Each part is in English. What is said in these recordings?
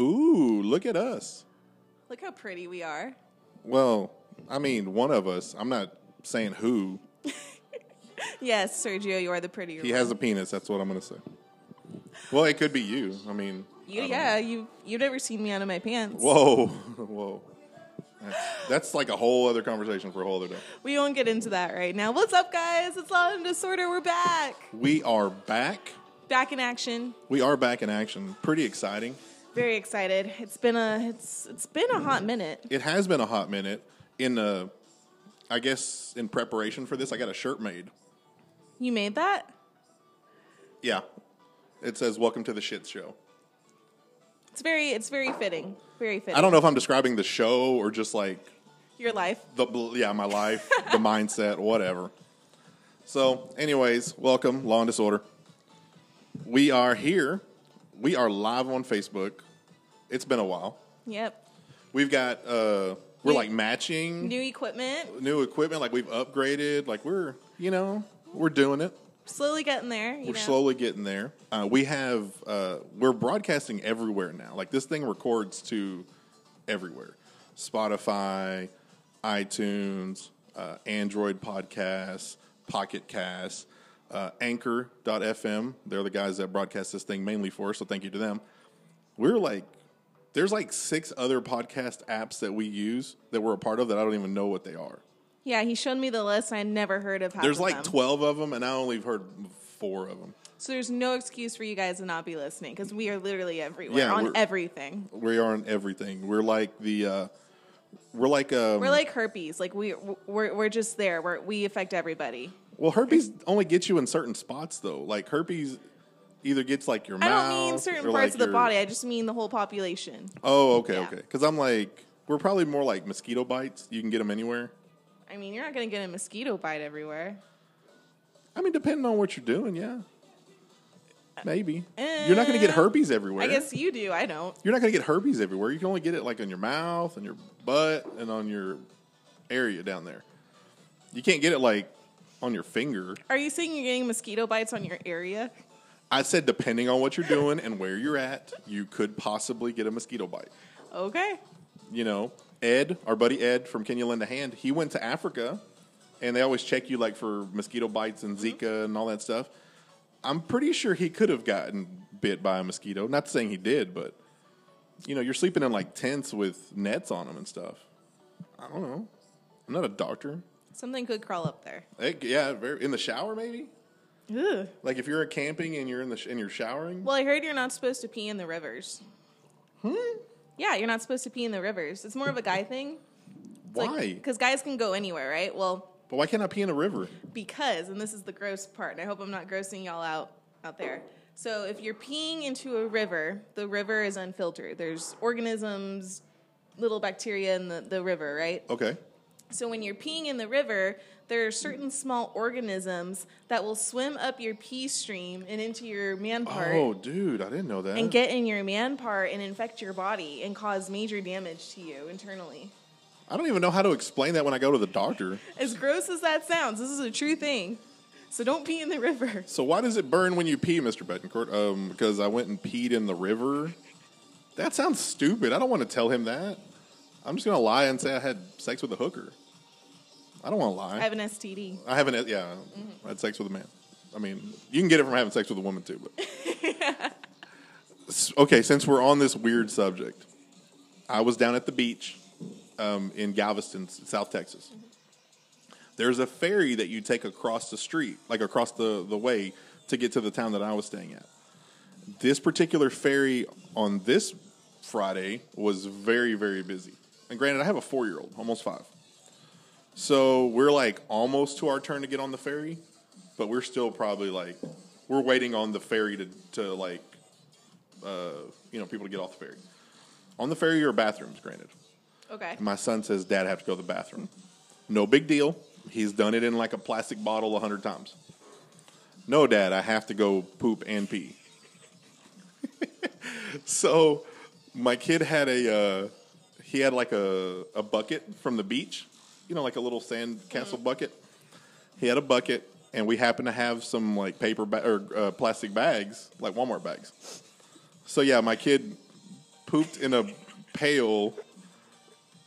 Ooh, look at us. Look how pretty we are. Well, I mean, one of us. I'm not saying who. Yes, Sergio, you are the prettier. He one. has a penis. That's what I'm going to say. Well, it could be you. I mean, You, I yeah, you you've never seen me out of my pants. Whoa, whoa. That's, that's like a whole other conversation for a whole other day. We won't get into that right now. What's up, guys? It's Law and Disorder. We're back, We are back. back in action. We are back in action. Pretty exciting. Very excited. It's been a it's it's been a hot minute. It has been a hot minute. In uh, I guess in preparation for this, I got a shirt made. You made that? Yeah, it says "Welcome to the Shit Show." It's very it's very fitting. Very fitting. I don't know if I'm describing the show or just like your life. the yeah my life, the mindset, whatever. So, anyways, welcome Law and Disorder. We are here. We are live on Facebook. It's been a while. Yep. We've got uh we're New- like matching New equipment. new equipment. Like we've upgraded. Like we're you know we're doing it. Slowly getting there. You We're know. slowly getting there. Uh, we have uh, we're broadcasting everywhere now. Like this thing records to everywhere: Spotify, iTunes, uh, Android podcasts, Pocket Casts, uh, Anchor.fm. They're the guys that broadcast this thing mainly for us. So thank you to them. We're like. There's like six other podcast apps that we use that we're a part of that I don't even know what they are. Yeah, he showed me the list. I never heard of There's of like them. 12 of them, and I only heard four of them. So there's no excuse for you guys to not be listening because we are literally everywhere Yeah, on everything. We are on everything. We're like the uh we're like um We're like herpes. Like we we're we're just there. We're, we affect everybody. Well herpes only gets you in certain spots though. Like herpes either gets like your I mouth I don't mean certain parts like, of the your- body. I just mean the whole population. Oh, okay, Yeah. okay. Cuz I'm like we're probably more like mosquito bites. You can get them anywhere. I mean, you're not going to get a mosquito bite everywhere. I mean depending on what you're doing, yeah. Maybe. you're not going to get Uh, herpes everywhere. I guess you do. I don't. you're not going to get herpes everywhere. You can only get it like on your mouth and your butt and on your area down there. You can't get it like on your finger. Are you saying you're getting mosquito bites on your area? I said, depending on what you're doing and where you're at, you could possibly get a mosquito bite. Okay. You know, Ed, our buddy Ed from Kenya Lend a Hand, he went to Africa, and they always check you like for mosquito bites and mm-hmm. Zika and all that stuff. I'm pretty sure he could have gotten bit by a mosquito. Not saying he did, but you know, you're sleeping in like tents with nets on them and stuff. I don't know. I'm not a doctor. Something could crawl up there. Eh, yeah, very, in the shower maybe. Ugh. Like if you're camping and you're in the sh- and you're showering. Well, I heard you're not supposed to pee in the rivers. Hmm? Yeah, you're not supposed to pee in the rivers. It's more of a guy thing. Why? Because guys can go anywhere, right? Well, but why can't I pee in a river? because, and this is the gross part, and I hope I'm not grossing y'all out out there. So if you're peeing into a river, the river is unfiltered. There's organisms, little bacteria in the, the river, right? Okay. So when you're peeing in the river, there are certain small organisms that will swim up your pee stream and into your man part Oh, dude, I didn't know that. and get in your man part and infect your body and cause major damage to you internally. I don't even know how to explain that when I go to the doctor. As gross as that sounds, this is a true thing. So don't pee in the river. So why does it burn when you pee, Mr. Betancourt? Um, because I went and peed in the river. That sounds stupid. I don't want to tell him that. I'm just gonna lie and say I had sex with a hooker. I don't want to lie. I have an STD. I haven't. Yeah, I had sex with a man. I mean, you can get it from having sex with a woman too. But S- okay, since we're on this weird subject, I was down at the beach um, in Galveston, S- South Texas. There's a ferry that you take across the street, like across the, the way, to get to the town that I was staying at. This particular ferry on this Friday was very, very busy. And granted, I have a four year old, almost five. So we're like almost to our turn to get on the ferry, but we're still probably like we're waiting on the ferry to to like uh, you know people to get off the ferry. On the ferry, are bathrooms, granted. Okay. My son says, "Dad, I have to go to the bathroom." No big deal. He's done it in like a plastic bottle a hundred times. No, Dad, I have to go poop and pee. so, my kid had a uh, he had like a a bucket from the beach, you know, like a little sand castle bucket. He had a bucket, and we happened to have some like paper ba- or uh, plastic bags, like Walmart bags. So yeah, my kid pooped in a pail.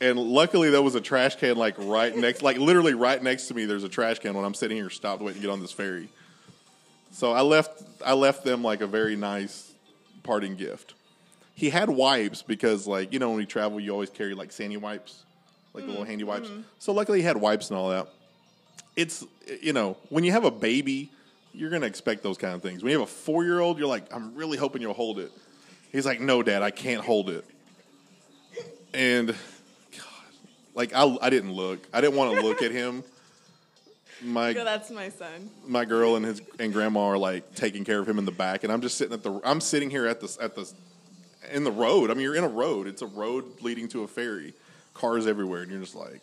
And luckily, there was a trash can like right next, like literally right next to me. There's a trash can when I'm sitting here stopped waiting to get on this ferry. So I left, I left them like a very nice parting gift. He had wipes because, like, you know, when you travel, you always carry like sandy wipes, like the little mm, handy wipes. Mm. So luckily, he had wipes and all that. It's, you know, when you have a baby, you're gonna expect those kind of things. When you have a four year old, you're like, I'm really hoping you'll hold it. He's like, No, Dad, I can't hold it. And God, like I, I didn't look. I didn't want to look at him. My Go, that's my son. my girl and his and grandma are like taking care of him in the back, and I'm just sitting at the. I'm sitting here at the at the in the road. I mean, you're in a road. It's a road leading to a ferry. Cars everywhere, and you're just like,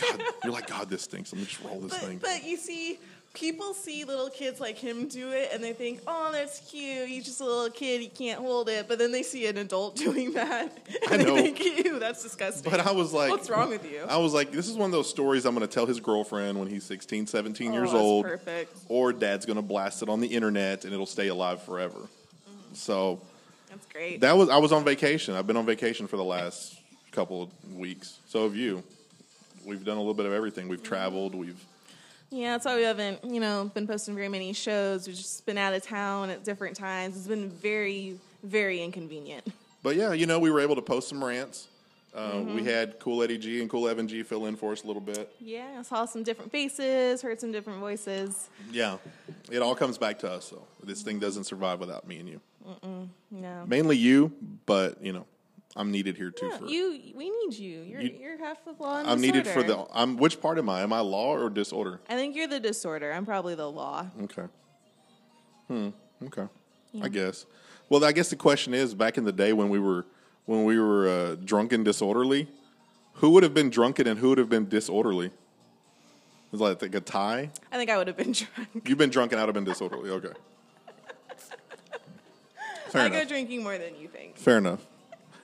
God. You're like, God, this stinks. Let me just roll this thing. But, but you see, people see little kids like him do it and they think, oh, that's cute. He's just a little kid. He can't hold it. But then they see an adult doing that and I they think, ew, that's disgusting. But I was like, What's wrong with you? I was like, this is one of those stories I'm going to tell his girlfriend when he's 16, 17 Oh, years that's old. perfect. Or dad's going to blast it on the internet and it'll stay alive forever. Mm-hmm. So That's great. that was I was on vacation. I've been on vacation for the last couple of weeks. So have you. We've done a little bit of everything. We've traveled. We've Yeah, that's why we haven't, you know, been posting very many shows. We've just been out of town at different times. It's been very, very inconvenient. But yeah, you know, we were able to post some rants. Uh, Mm-hmm. We had Cool Eddie G and Cool Evan G fill in for us a little bit. Yeah, I saw some different faces, heard some different voices. Yeah, it all comes back to us. though. this thing doesn't survive without me and you. No. Mainly you, but you know, I'm needed here too. Yeah, for you, we need you. You're, You- you, are half of law and I'm needed for the. I'm which part am I? Am I law or disorder? I think you're the disorder. I'm probably the law. Okay. Hmm. Okay. I guess. Well, I guess the question is, back in the day when we were when we were uh, drunk and disorderly, who would have been drunken and who would have been disorderly? Was that like a tie? I think I would have been drunk. You've been drunk and I'd have been disorderly. Okay. Fair I enough. go drinking more than you think. Fair enough.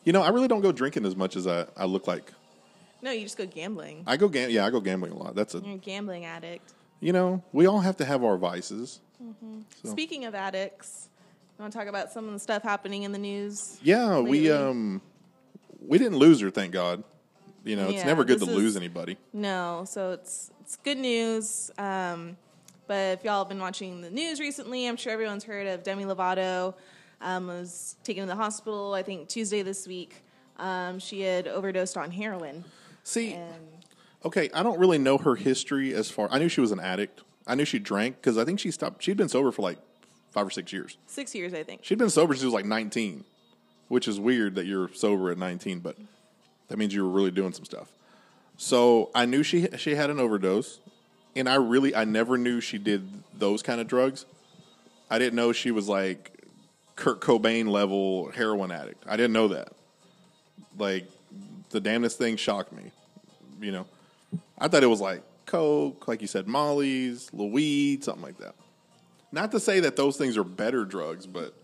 You know, I really don't go drinking as much as I, I look like. No, you just go gambling. I go gam- yeah, I go gambling a lot. That's a You're a gambling addict. you know, we all have to have our vices. So- Speaking of addicts, you want to talk about some of the stuff happening in the news? Yeah, we um we didn't lose her, thank God. You know, it's Yeah, never good to this lose anybody. No, so it's it's good news. Um, but if y'all have been watching the news recently, I'm sure everyone's heard of Demi Lovato. Um, was taken to the hospital, I think Tuesday this week. Um, she had overdosed on heroin, See, and okay, I don't really know her history as far. I knew she was an addict. I knew she drank because I think she stopped. She'd been sober for like five or six years. six years, I think. She'd been sober since she was like 19, which is weird that you're sober at 19, but that means you were really doing some stuff. So I knew she she had an overdose, and I really I never knew she did those kind of drugs. I didn't know she was like Kurt Cobain level heroin addict. I didn't know that. Like the damnedest thing shocked me. You know, I thought it was like coke, like you said, Molly's, Louis, something like that. Not to say that those things are better drugs, but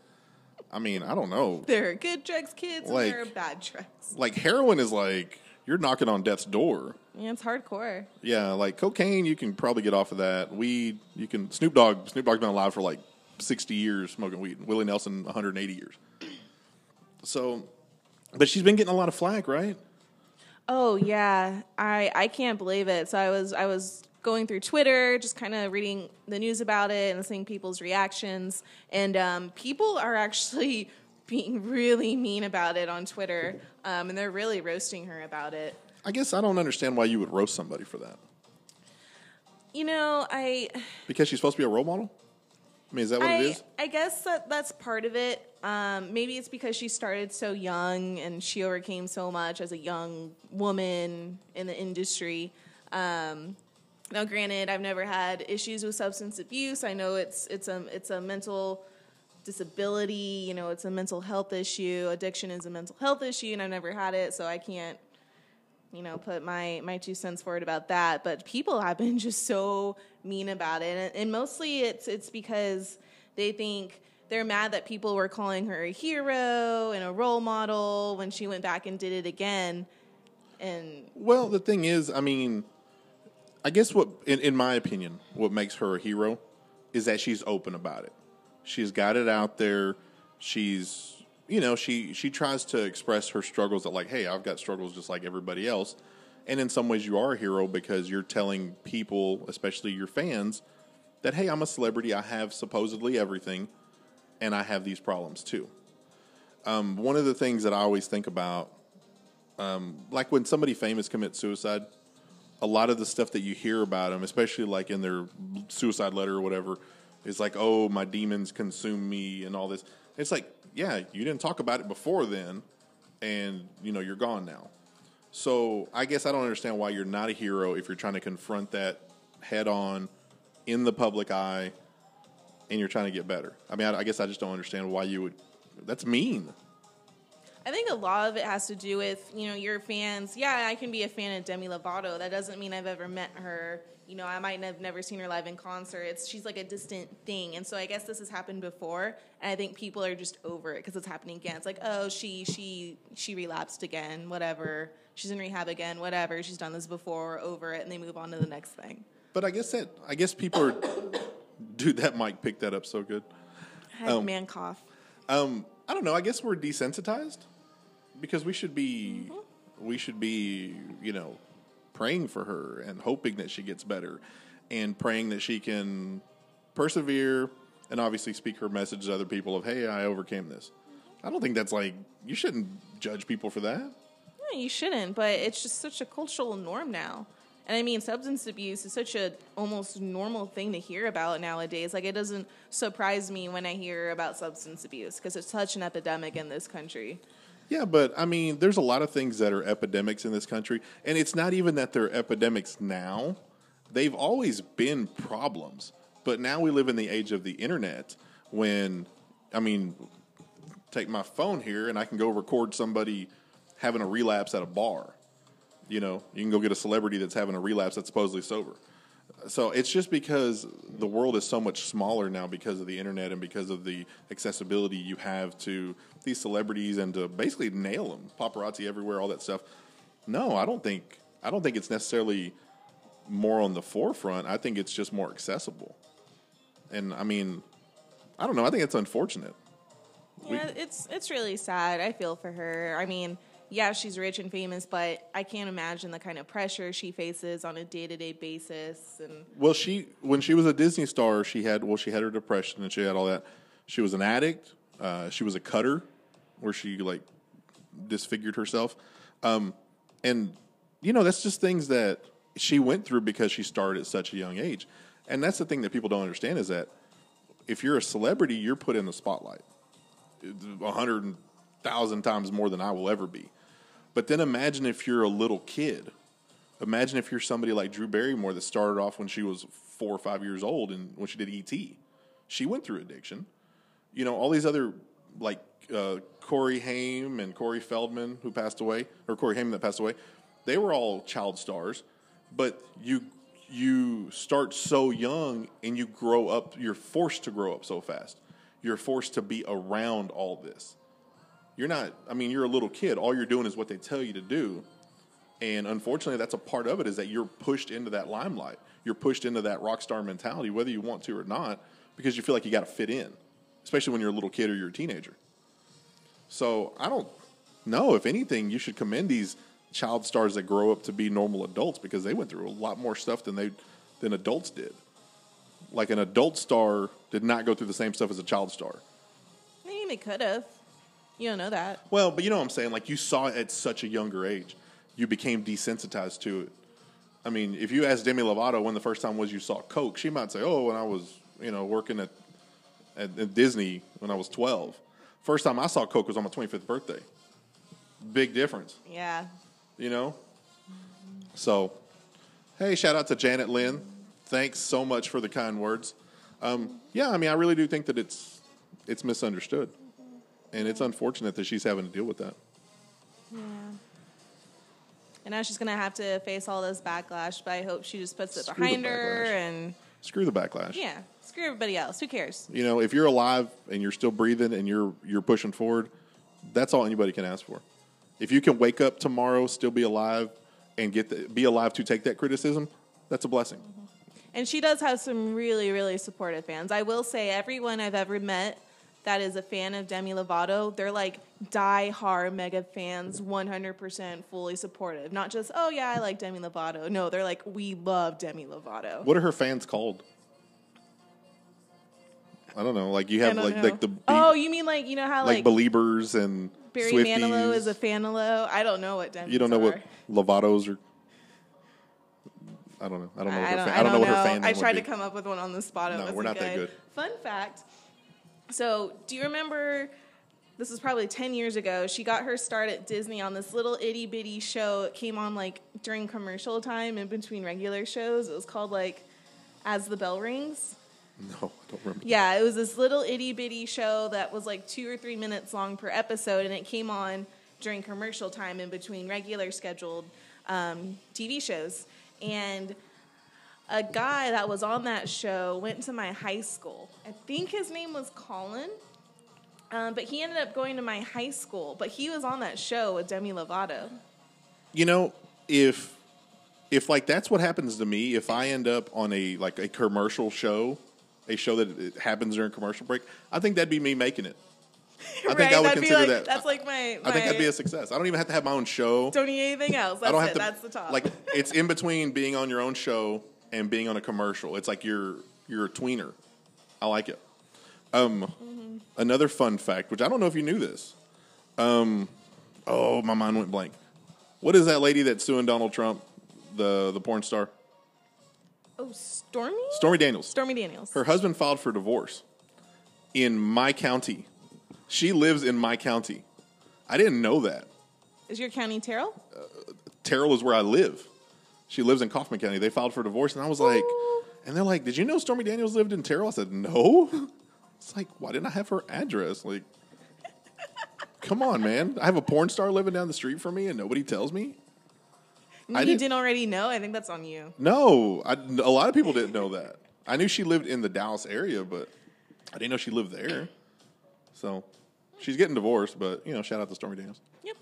I mean, I don't know. There are good drugs, kids, Like- and there are bad drugs. Like heroin is like you're knocking on death's door. Yeah, it's hardcore. Yeah, like cocaine, you can probably get off of that. Weed, you can. Snoop Dogg, Snoop Dogg's been alive for like sixty years smoking weed. Willie Nelson, one hundred and eighty years. So, but she's been getting a lot of flack, right? Oh yeah, I I can't believe it. So I was I was going through Twitter, just kind of reading the news about it and seeing people's reactions, and um, people are actually being really mean about it on Twitter, um, and they're really roasting her about it. I guess I don't understand why you would roast somebody for that. You know, I Because she's supposed to be a role model. I mean, is that what it I, is? I guess that that's part of it. Um, maybe it's because she started so young and she overcame so much as a young woman in the industry. Um, now, granted, I've never had issues with substance abuse. I know it's it's a it's a mental disability. You know, it's a mental health issue. Addiction is a mental health issue, and I've never had it, so I can't you know, put my my two cents forward about that. But people have been just so mean about it, and, and mostly it's it's because they think they're mad that people were calling her a hero and a role model when she went back and did it again. And Well, the thing is, I mean, I guess what, in, in my opinion, what makes her a hero is that she's open about it. She's got it out there. She's you know, she she tries to express her struggles that like, hey, I've got struggles just like everybody else. And in some ways, you are a hero because you're telling people, especially your fans, that hey, I'm a celebrity. I have supposedly everything, and I have these problems too. Um, one of the things that I always think about, um, like when somebody famous commits suicide, a lot of the stuff that you hear about them, especially like in their suicide letter or whatever, is like, "Oh, my demons consume me," and all this. It's like, yeah, you didn't talk about it before then, and you know you're gone now. So I guess I don't understand why you're not a hero if you're trying to confront that head on in the public eye and you're trying to get better. I mean, I, I guess I just don't understand why you would. That's mean. I think a lot of it has to do with you know your fans. Yeah, I can be a fan of Demi Lovato. That doesn't mean I've ever met her. You know, I might have never seen her live in concert. It's she's like a distant thing, and so I guess this has happened before, and I think people are just over it because it's happening again. It's like, oh, she she she relapsed again, whatever. She's in rehab again, whatever. She's done this before, over it, and they move on to the next thing. But I guess that I guess people are. Dude, that mic picked that up so good. I had Um, man cough. Um, I don't know. I guess we're desensitized because we should be mm-hmm. we should be you know praying for her and hoping that she gets better and praying that she can persevere and obviously speak her message to other people of hey I overcame this. I don't think that's like you shouldn't judge people for that. No, you shouldn't, but it's just such a cultural norm now. And I mean, substance abuse is such a almost normal thing to hear about nowadays. Like, it doesn't surprise me when I hear about substance abuse because it's such an epidemic in this country. Yeah, but I mean, there's a lot of things that are epidemics in this country, and it's not even that they're epidemics now. They've always been problems, but now we live in the age of the internet when, I mean, take my phone here and I can go record somebody having a relapse at a bar. You know, you can go get a celebrity that's having a relapse that's supposedly sober. So it's just because the world is so much smaller now because of the internet and because of the accessibility you have to these celebrities and to basically nail them, paparazzi everywhere, all that stuff. No, I don't think I don't think it's necessarily more on the forefront. I think it's just more accessible. And I mean, I don't know. I think it's unfortunate. We- Yeah, it's it's really sad. I feel for her. I mean, yeah, she's rich and famous, but I can't imagine the kind of pressure she faces on a day to day basis. And Well, she when she was a Disney star, she had well, she had her depression and she had all that. She was an addict. Uh, she was a cutter, where she like disfigured herself, um, and you know that's just things that she went through because she started at such a young age. And that's the thing that people don't understand is that if you're a celebrity, you're put in the spotlight a hundred thousand times more than I will ever be. But then imagine if you're a little kid. Imagine if you're somebody like Drew Barrymore that started off when she was four or five years old and when she did ET. She went through addiction. You know, all these other like uh, Corey Haim and Corey Feldman who passed away, or Corey Haim that passed away, they were all child stars. But you you start so young and you grow up. You're forced to grow up so fast. You're forced to be around all this. You're not. I mean, you're a little kid. All you're doing is what they tell you to do. And unfortunately, that's a part of it is that you're pushed into that limelight. You're pushed into that rock star mentality, whether you want to or not, because you feel like you got to fit in, especially when you're a little kid or you're a teenager. So I don't know. If anything, you should commend these child stars that grow up to be normal adults because they went through a lot more stuff than they than adults did. Like an adult star did not go through the same stuff as a child star. I mean, they could have. You don't know that. Well, but you know what I'm saying? Like you saw it at such a younger age. You became desensitized to it. I mean, if you ask Demi Lovato when the first time was you saw Coke, she might say, "Oh, when I was, you know, working at at, at Disney when I was 12. First time I saw Coke was on my 25th birthday. Big difference, Yeah. you know? So, hey, shout out to Janet Lynn. Thanks so much for the kind words. Um, yeah, I mean, I really do think that it's it's misunderstood, and it's unfortunate that she's having to deal with that. Yeah. And now she's gonna have to face all this backlash, but I hope she just puts it Screw behind her backlash. and Screw the backlash. yeah, screw everybody else. Who cares? You know, if you're alive and you're still breathing and you're you're pushing forward, that's all anybody can ask for. If you can wake up tomorrow, still be alive, and get the, be alive to take that criticism, that's a blessing. Mm-hmm. And she does have some really, really supportive fans. I will say, everyone I've ever met that is a fan of Demi Lovato, they're like die hard mega fans, 100% fully supportive. Not just, oh yeah, I like Demi Lovato. No, they're like, we love Demi Lovato. What are her fans called? I don't know. Like you have like know. like the oh, you mean like you know how like, like, Beliebers and Barry Swifties. Manilow is a Fanilow? I don't know what Demi. You don't know what are. Lovatos are. I don't know. I don't know. What I her don't, fan, I don't know what her fan I tried be. to come up with one on the spot. It No, we're not that good. Fun fact. So, do you remember? This was probably ten years ago. She got her start at Disney on this little itty bitty show. It came on like during commercial time in between regular shows. It was called like "As the Bell Rings." No, I don't remember. Yeah, it was this little itty bitty show that was like two or three minutes long per episode, and it came on during commercial time in between regular scheduled um, TV shows. And a guy that was on that show went to my high school. I think his name was Colin. Um, but he ended up going to my high school. But he was on that show with Demi Lovato. You know, if if like that's what happens to me, if I end up on a like a commercial show, a show that it happens during commercial break, I think that'd be me making it. I think I would That'd consider like, that. That's like my. I think my- that'd be a success. I don't even have to have my own show. Don't need anything else. That's I don't it. have to. That's the top. Like it's in between being on your own show and being on a commercial. It's like you're you're a tweener. I like it. Um, another fun fact, which I don't know if you knew this. Um, oh, my mind went blank. What is that lady that's suing Donald Trump, the the porn star, oh, Stormy. Stormy Daniels? Stormy Daniels. Her husband filed for divorce in my county. She lives in my county. I didn't know that. Is your county Terrell? Terrell is where I live. She lives in Kaufman County. They filed for divorce, and I was like, Ooh. and they're like, "Did you know Stormy Daniels lived in Terrell?" I said, "No." It's like, why didn't I have her address? Like, come on, man. I have a porn star living down the street from me, and nobody tells me. you I didn't- didn't already know. I think that's on you. No, I, a lot of people didn't know that. I knew she lived in the Dallas area, but I didn't know she lived there. So she's getting divorced, but you know, shout out to Stormy Daniels. Yep.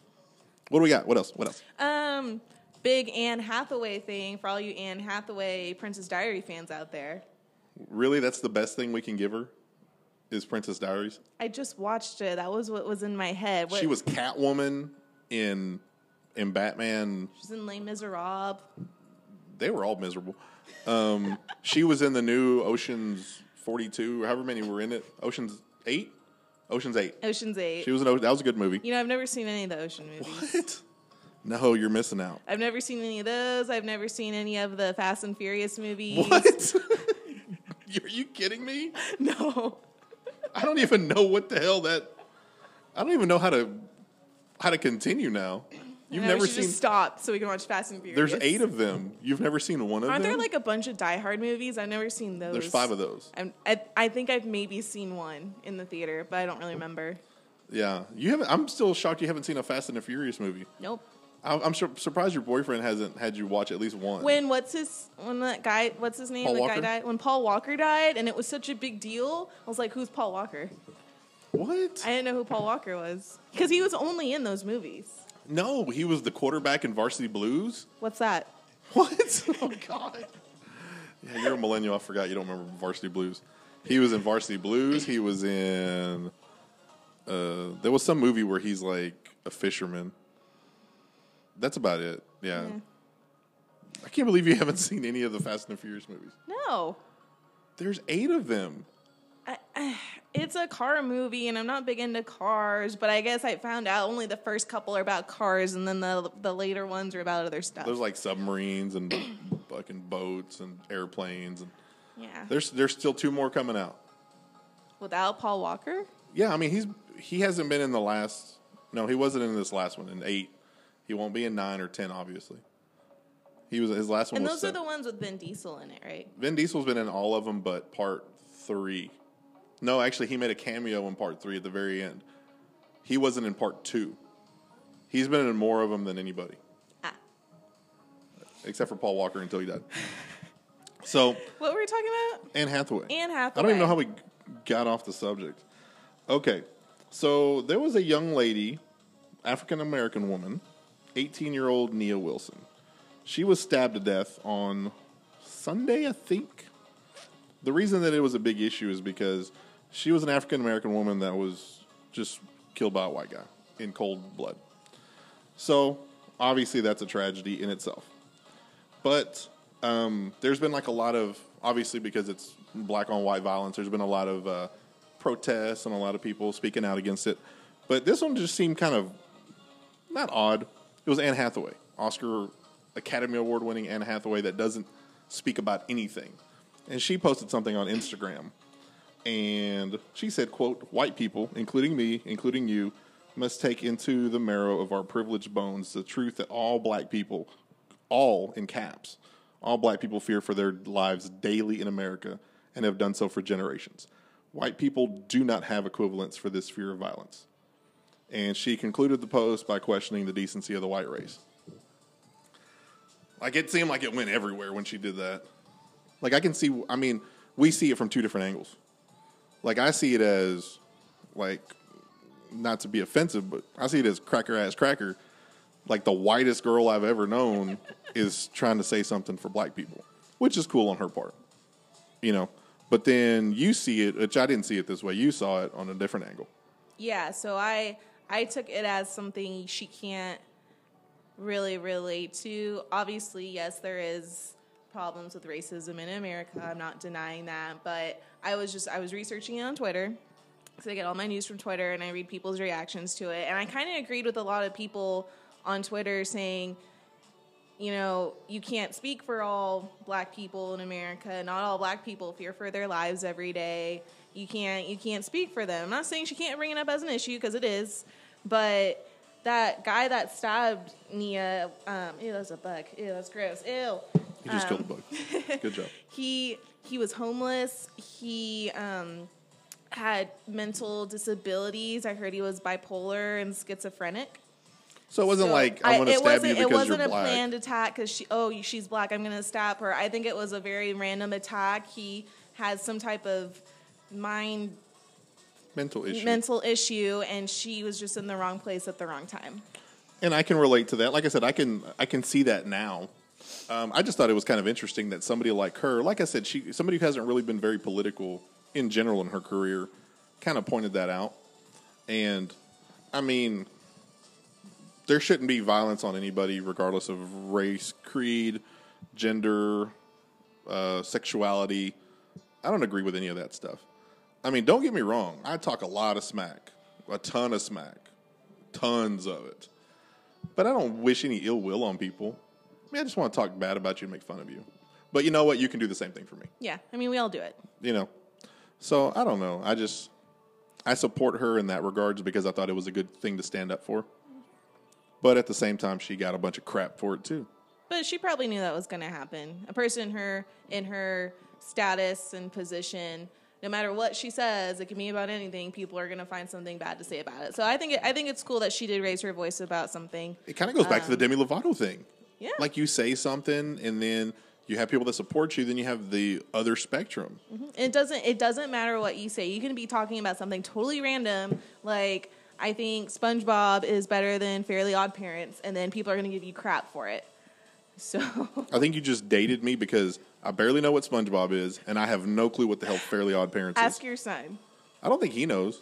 What do we got? What else? What else? Um, big Anne Hathaway thing for all you Anne Hathaway Princess Diary fans out there. Really, that's the best thing we can give her is Princess Diaries. I just watched it. That was what was in my head. What, She was Catwoman in in Batman. She's in Les Miserables. They were all miserable. Um, she was in the new Ocean's Forty Two, or however many were in it. Ocean's Eight. Ocean's Eight. Ocean's Eight. She was. O- That was a good movie. you know, I've never seen any of the Ocean movies. What? No, you're missing out. I've never seen any of those. I've never seen any of the Fast and Furious movies. What? Are you kidding me? No. I don't even know what the hell that. I don't even know how to how to continue now. You've I know, we never seen. just stop so we can watch Fast and Furious. There's eight of them. You've never seen one of them? Aren't there like a bunch of Die Hard movies? I've never seen those. There's five of those. I'm, I, I think I've maybe seen one in the theater, but I don't really remember. Yeah, you haven't. I'm still shocked you haven't seen a Fast and the Furious movie. Nope. I'm, I'm sur- surprised your boyfriend hasn't had you watch at least one. When what's his when that guy what's his name Paul the guy died when Paul Walker died and it was such a big deal I was like who's Paul Walker what? I didn't know who Paul Walker was because he was only in those movies no, he was the quarterback in Varsity Blues. what's that What? Oh God. Yeah, you're a millennial. I forgot you don't remember Varsity Blues. He was in Varsity Blues. He was in. Uh, there was some movie where he's like a fisherman. That's about it. Yeah. I can't believe you haven't seen any of the Fast and the Furious movies. no There's eight of them. I, I, it's a car movie and I'm not big into cars but I guess I found out only the first couple are about cars and then the the later ones are about other stuff There's like submarines and fucking boats and airplanes and yeah there's there's still two more coming out. without Paul Walker Yeah, I mean he's he hasn't been in the last. No, he wasn't in this last one in eight. He won't be in nine or ten, obviously. He was his last one and those are the ones with Vin Diesel in it right Vin Diesel's been in all of them, but part three. No, actually, he made a cameo in part three at the very end. He wasn't in part two. He's been in more of them than anybody, ah except for Paul Walker until he died. So what were we talking about Anne Hathaway. Anne Hathaway. I don't even know how we got off the subject. Okay, so there was a young lady, African American woman, 18 year old Nia Wilson. She was stabbed to death on Sunday, I think. The reason that it was a big issue is because She was an African American woman that was just killed by a white guy in cold blood. So obviously that's a tragedy in itself. But um, there's been like a lot of obviously because it's black on white violence. There's been a lot of uh, protests and a lot of people speaking out against it. But this one just seemed kind of not odd. It was Anne Hathaway, Oscar Academy Award winning Anne Hathaway that doesn't speak about anything. And she posted something on Instagram and she said, quote, white people, including me, including you, must take into the marrow of our privileged bones the truth that all black people, all in caps, all black people fear for their lives daily in America and have done so for generations. White people do not have equivalents for this fear of violence. And she concluded the post by questioning the decency of the white race. Like it seemed like it went everywhere when she did that. Like I can see, I mean, we see it from two different angles. Like I see it as, like, not to be offensive, but I see it as cracker ass cracker. Like the whitest girl I've ever known is trying to say something for black people, which is cool on her part, you know. But then you see it, which I didn't see it this way. You saw it on a different angle. Yeah, so I I took it as something she can't really relate to. Obviously, yes, there is problems with racism in America. I'm not denying that, but I was just I was researching it on Twitter because I get all my news from Twitter and I read people's reactions to it, and I kind of agreed with a lot of people on Twitter saying. You know, you can't speak for all black people in America. Not all black people fear for their lives every day. You can't you can't speak for them. I'm not saying she can't bring it up as an issue because it is, but that guy that stabbed Nia, um, ew, that's a bug. Ew, that's gross. Ew. He just killed a bug. Good job. He he was homeless. He um, had mental disabilities. I heard he was bipolar and schizophrenic. So it wasn't So like I'm going to stab wasn't, you're It wasn't a black. planned attack because she. Oh, she's black. I'm going to stab her. I think it was a very random attack. He had some type of mind Mental issue. mental issue, and she was just in the wrong place at the wrong time. and I can relate to that. Like I said, I can I can see that now. Um, I just thought it was kind of interesting that somebody like her, like I said, she somebody who hasn't really been very political in general in her career, kind of pointed that out. And I mean, there shouldn't be violence on anybody, regardless of race, creed, gender, uh, sexuality. I don't agree with any of that stuff. I mean, don't get me wrong. I talk a lot of smack, a ton of smack, tons of it. But I don't wish any ill will on people. I mean, I just want to talk bad about you and make fun of you. But you know what? You can do the same thing for me. Yeah, I mean, we all do it. You know. So I don't know. I just I support her in that regards because I thought it was a good thing to stand up for. But at the same time, she got a bunch of crap for it too. But she probably knew that was going to happen. A person in her in her status and position, no matter what she says, it can be about anything. People are going to find something bad to say about it. So I think it, I think it's cool that she did raise her voice about something. It kind of goes back to the Demi Lovato thing. Um, Yeah. Like you say something, and then you have people that support you. Then you have the other spectrum. It doesn't it doesn't matter what you say. You can be talking about something totally random, like I think SpongeBob is better than Fairly Odd Parents, and then people are going to give you crap for it. So I think you just dated me because I barely know what SpongeBob is, and I have no clue what the hell Fairly Odd Parents is. ask your son. I don't think he knows.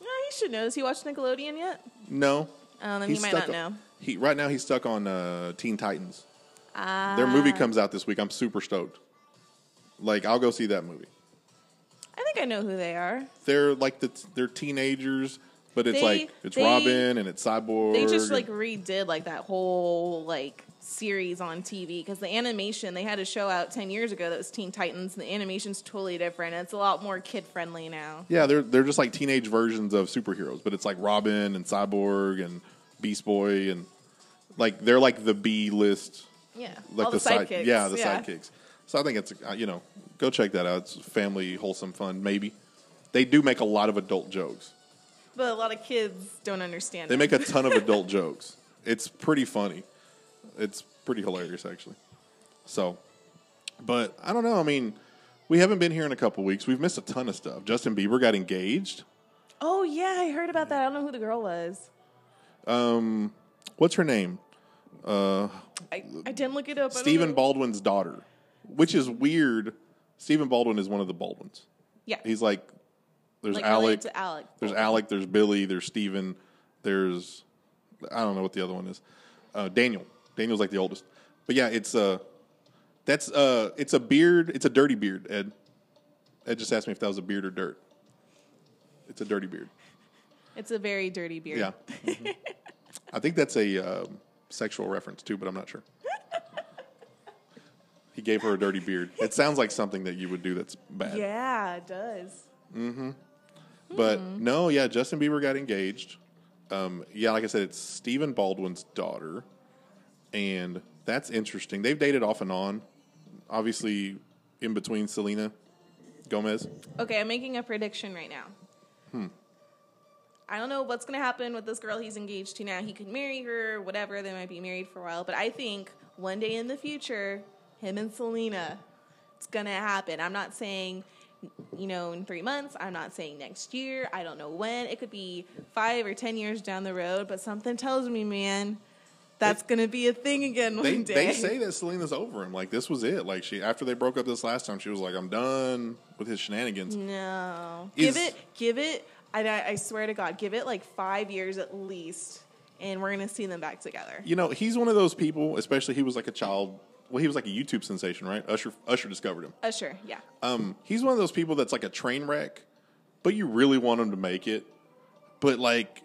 No, he should know. Has he watched Nickelodeon yet? No. Oh, then he might not on- know. He right now he's stuck on uh, Teen Titans. Ah. Their movie comes out this week. I'm super stoked. Like I'll go see that movie. I think I know who they are. They're like the they're teenagers, but it's They- like it's they- Robin and it's Cyborg. They just like redid like that whole like series on TV because the animation they had a show out ten years ago that was Teen Titans. And the animation's totally different. It's a lot more kid friendly now. yeah, they're they're just like teenage versions of superheroes, but it's like Robin and Cyborg and Beast Boy and like they're like the B list Yeah, like all the, side, sidekicks. yeah, the sidekicks. So I think it's uh, you know go check that out. It's family wholesome fun. Maybe they do make a lot of adult jokes. But a lot of kids don't understand. They it. make a ton of adult jokes. It's pretty funny. It's pretty hilarious actually. So, but I don't know. I mean, we haven't been here in a couple weeks. We've missed a ton of stuff. Justin Bieber got engaged. Oh yeah, I heard about that. I don't know who the girl was. Um, What's her name? I, I didn't look it up. Stephen. Baldwin's daughter, which is weird. Stephen Baldwin is one of the Baldwins. Yeah. He's like There's like Alec. Alec. There's Alec. There's Billy. There's Stephen. There's I don't know what the other one is. Uh, Daniel. Daniel's like the oldest. But yeah, it's uh that's uh it's a beard. It's a dirty beard. Ed. Ed just asked me if that was a beard or dirt. It's a dirty beard. It's a very dirty beard. Yeah. Mhm. I think that's a um, sexual reference too, but I'm not sure. He gave her a dirty beard. It sounds like something that you would do that's bad. Yeah, it does. Mm-hmm. But no, yeah, Justin Bieber got engaged. Um, yeah, like I said, it's Stephen Baldwin's daughter, and that's interesting. They've dated off and on, obviously, in between Selena Gomez. Okay, I'm making a prediction right now. Hmm. I don't know what's going to happen with this girl he's engaged to now. He could marry her, whatever. They might be married for a while. But I think one day in the future, him and Selena, it's going to happen. I'm not saying, you know, in three months. I'm not saying next year. I don't know when. It could be five or 10 years down the road. But something tells me, man, that's going to be a thing again one They day. they say that Selena's over him. Like this was it. Like she after they broke up this last time, she was like, "I'm done with his shenanigans." No. Is- give it, give it. I, I swear to God, give it like five years at least, and we're gonna see them back together. You know, he's one of those people. Especially he was like a child. Well, he was like a YouTube sensation, right? Usher Usher discovered him. Usher, yeah. Um, he's one of those people that's like a train wreck, but you really want him to make it. But like,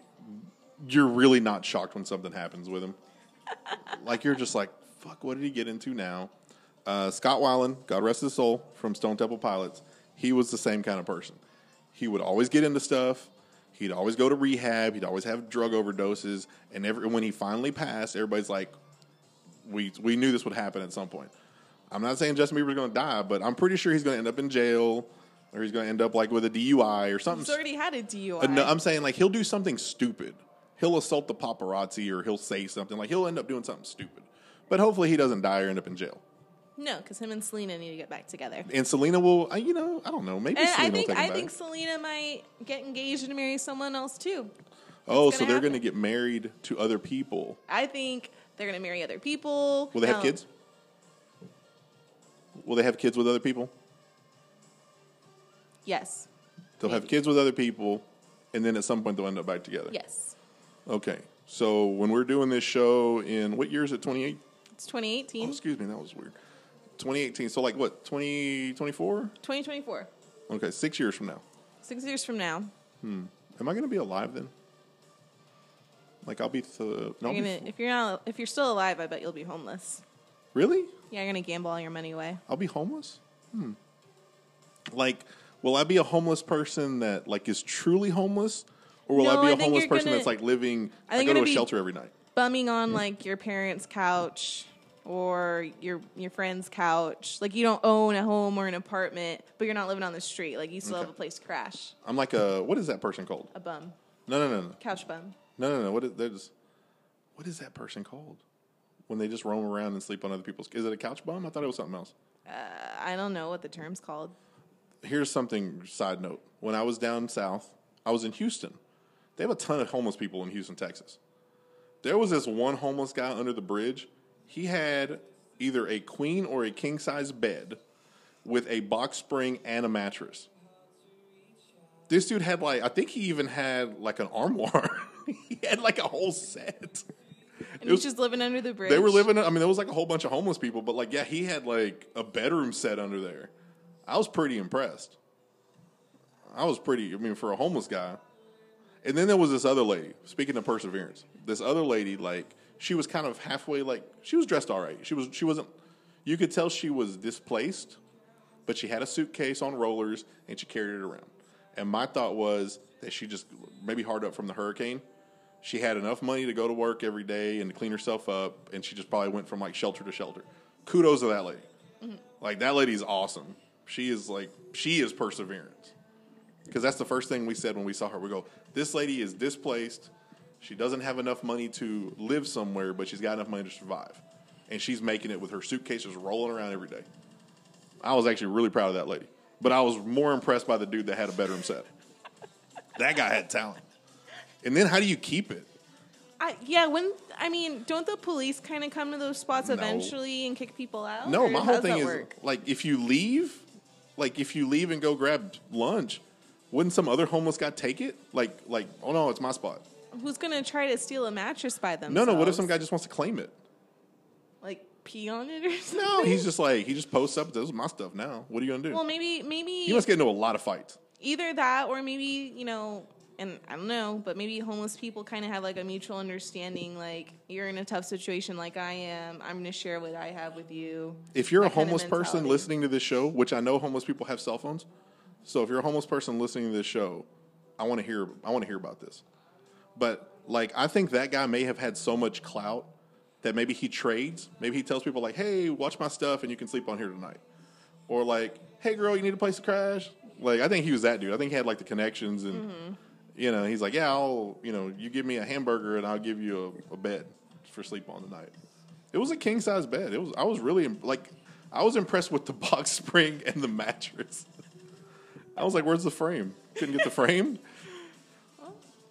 you're really not shocked when something happens with him. Like you're just like, fuck, what did he get into now? Uh, Scott Weiland, God rest his soul, from Stone Temple Pilots, he was the same kind of person. He would always get into stuff. He'd always go to rehab. He'd always have drug overdoses. And every, when he finally passed, everybody's like, we we knew this would happen at some point. I'm not saying Justin Bieber's going to die, but I'm pretty sure he's going to end up in jail, or he's going to end up like with a DUI or something. He's already had a DUI. Uh, no, I'm saying like he'll do something stupid. He'll assault the paparazzi, or he'll say something like he'll end up doing something stupid. But hopefully he doesn't die or end up in jail. no, because him and Selena need to get back together. And Selena will, uh, you know, I don't know, maybe And Selena I think will I think. Selena might get engaged and marry someone else too. oh, so gonna they're going to get married to other people. I think they're gonna marry other people. Will they have Now- kids? Will they have kids with other people? Yes. They'll have kids with other people, and then at some point they'll end up back together. Yes. Okay. So when we're doing this show in what year is it? 28? It's 2018, Oh, excuse me, that was weird. 2018. So like what? 2024? 2024. Okay, six years from now. Six years from now, Hmm. Am I going to be alive then? Like I'll be. Th- no, you're be gonna f- if you're not if you're still alive, I bet you'll be homeless. really? Yeah, you're gonna gamble all your money away. I'll be homeless. Hmm. Like, will I be a homeless person that like is truly homeless, or will No, I be I a think homeless person gonna- that's like living? I I, go to a shelter every night. bumming on like your parents' couch or your your friend's couch. Like you don't own a home or an apartment, but you're not living on the street. Like you still have a place to crash. I'm like a what is that person called? A bum, No, no, no, no, couch bum. no, no, no. What is there's what is that person called? When they just roam around and sleep on other people's. Is it a couch bum? I thought it was something else. Uh, I don't know what the term's called. here's something side note. When I was down south, I was in Houston. They have a ton of homeless people in Houston, Texas. There was this one homeless guy under the bridge. He had either a queen or a king size bed with a box spring and a mattress. This dude had like I think he even had like an armoire. he had like a whole set. And he was- he's just living under the bridge. They were living. I mean, there was like a whole bunch of homeless people, but like, yeah, he had like a bedroom set under there. I was pretty impressed. I was pretty. I mean, for a homeless guy. And then there was this other lady. Speaking of perseverance, this other lady, like, she was kind of halfway. Like, she was dressed all right. She was. She wasn't. You could tell she was displaced, but she had a suitcase on rollers and she carried it around. And my thought was that she just maybe hard up from the hurricane. She had enough money to go to work every day and to clean herself up, and she just probably went from like shelter to shelter. Kudos to that lady. Mm-hmm. Like that lady's awesome. She is like she is perseverance. Because that's the first thing we said when we saw her. We go, this lady is displaced. She doesn't have enough money to live somewhere, but she's got enough money to survive. And she's making it with her suitcases rolling around every day. I was actually really proud of that lady. But I was more impressed by the dude that had a bedroom set. That guy had talent. And then how do you keep it? I, yeah, when I mean, don't the police kind of come to those spots No. eventually and kick people out? No, my whole thing is work? like if you leave, like if you leave and go grab lunch, wouldn't some other homeless guy take it? Like, like, oh no, it's my spot. Who's gonna try to steal a mattress by them? No, no. What if some guy just wants to claim it? like pee on it or something? No, he's just like he just posts up. This is my stuff now. What are you gonna do? Well, maybe maybe he must get into a lot of fights. either that or maybe you know and i don't know but maybe homeless people kind of have like a mutual understanding like you're in a tough situation like i am i'm going to share what i have with you If you're a That kind of homeless person listening to this show, which I know homeless people have cell phones, so if you're a homeless person listening to this show, I want to hear. I want to hear about this. But like, I think that guy may have had so much clout that maybe he trades. Maybe he tells people like, "Hey, watch my stuff, and you can sleep on here tonight," or like, "Hey, girl, you need a place to crash." Like, I think he was that dude. I think he had like the connections, and Mm-hmm. you know, he's like, "Yeah, I'll, you know, you give me a hamburger, and I'll give you a, a bed for sleep on tonight." It was a king size bed. It was. I was really like, I was impressed with the box spring and the mattress. I was like, "Where's the frame? Couldn't get the frame."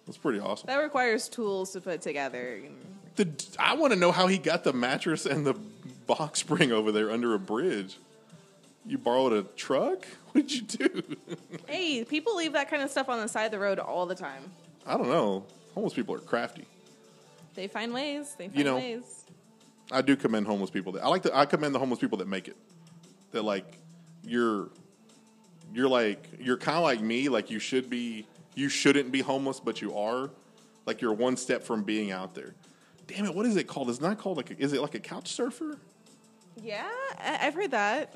That's pretty awesome. that requires tools to put together The, I want to know how he got the mattress and the box spring over there under a bridge. You borrowed a truck? What did you do? hey people leave that kind of stuff on the side of the road all the time I don't know. Homeless people are crafty. they find ways they find You know, ways I do commend homeless people. That, I like to. I commend the homeless people that make it. That like you're, you're like you're kind of like me. Like you should be. You shouldn't be homeless, but you are. Like you're one step from being out there. Damn it! What is it called? It's not called like. A, is it like a couch surfer? yeah i've heard that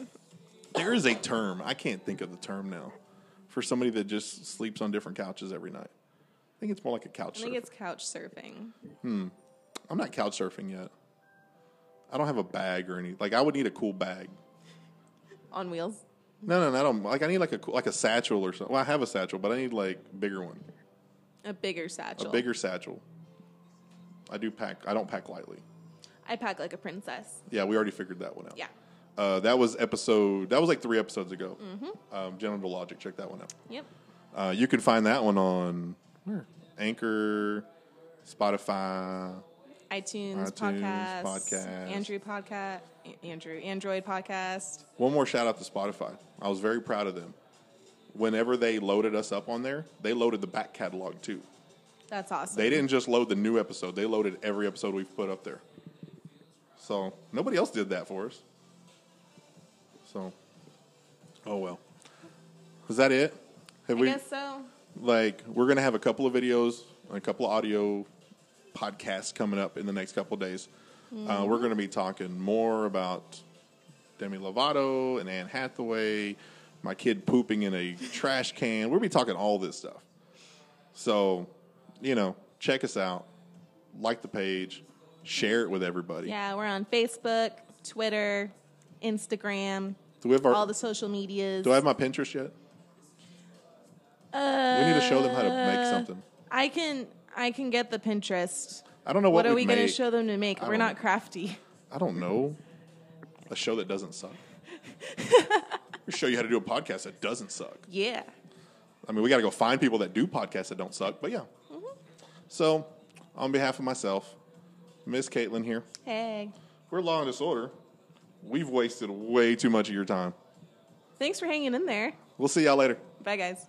There is a term. I can't think of the term now. For somebody that just sleeps on different couches every night. I think it's more like a couch i think surfer. it's couch surfing Hmm. I'm not couch surfing yet. I don't have a bag or any. Like I would need a cool bag. on wheels No, no, no. I don't. Like I need like a like a satchel or something. Well, I have a satchel, but I need like a bigger one, a bigger satchel a bigger satchel. I do pack. I don't pack lightly. i pack like a princess Yeah, we already figured that one out. yeah Uh, that was episode. That was like three episodes ago. Um, Genital Logic. Check that one out. yep Uh, you can find that one on where? Anchor, Spotify. iTunes, iTunes, podcast, podcast. Andrew podcast, Andrew Android podcast. One more shout out to Spotify. I was very proud of them. Whenever they loaded us up on there, they loaded the back catalog too. That's awesome. They didn't just load the new episode; they loaded every episode we've put up there. So nobody else did that for us. So, oh well. Is that it? Have I we? guess so. like we're gonna have a couple of videos and a couple of audio podcasts coming up in the next couple of days. Uh, we're gonna be talking more about Demi Lovato and Anne Hathaway, my kid pooping in a trash can. We'll be talking all this stuff. So, you know, check us out, like the page, share it with everybody. Yeah, we're on Facebook, Twitter, Instagram, Do we have our? all the social medias. do I have my Pinterest yet? we need to show them how to make Uh, something. I can I can get the Pinterest. I don't know What, what, are we'd going to show them to make? I We're don't crafty. I don't know. A show that doesn't suck. we show you how to do a podcast that doesn't suck. Yeah. I mean, we got to go find people that do podcasts that don't suck, but yeah. Mm-hmm. So, on behalf of myself, Miss Caitlin here, Hey. we're Law and Disorder. We've wasted way too much of your time. Thanks for hanging in there. We'll see y'all later. Bye guys.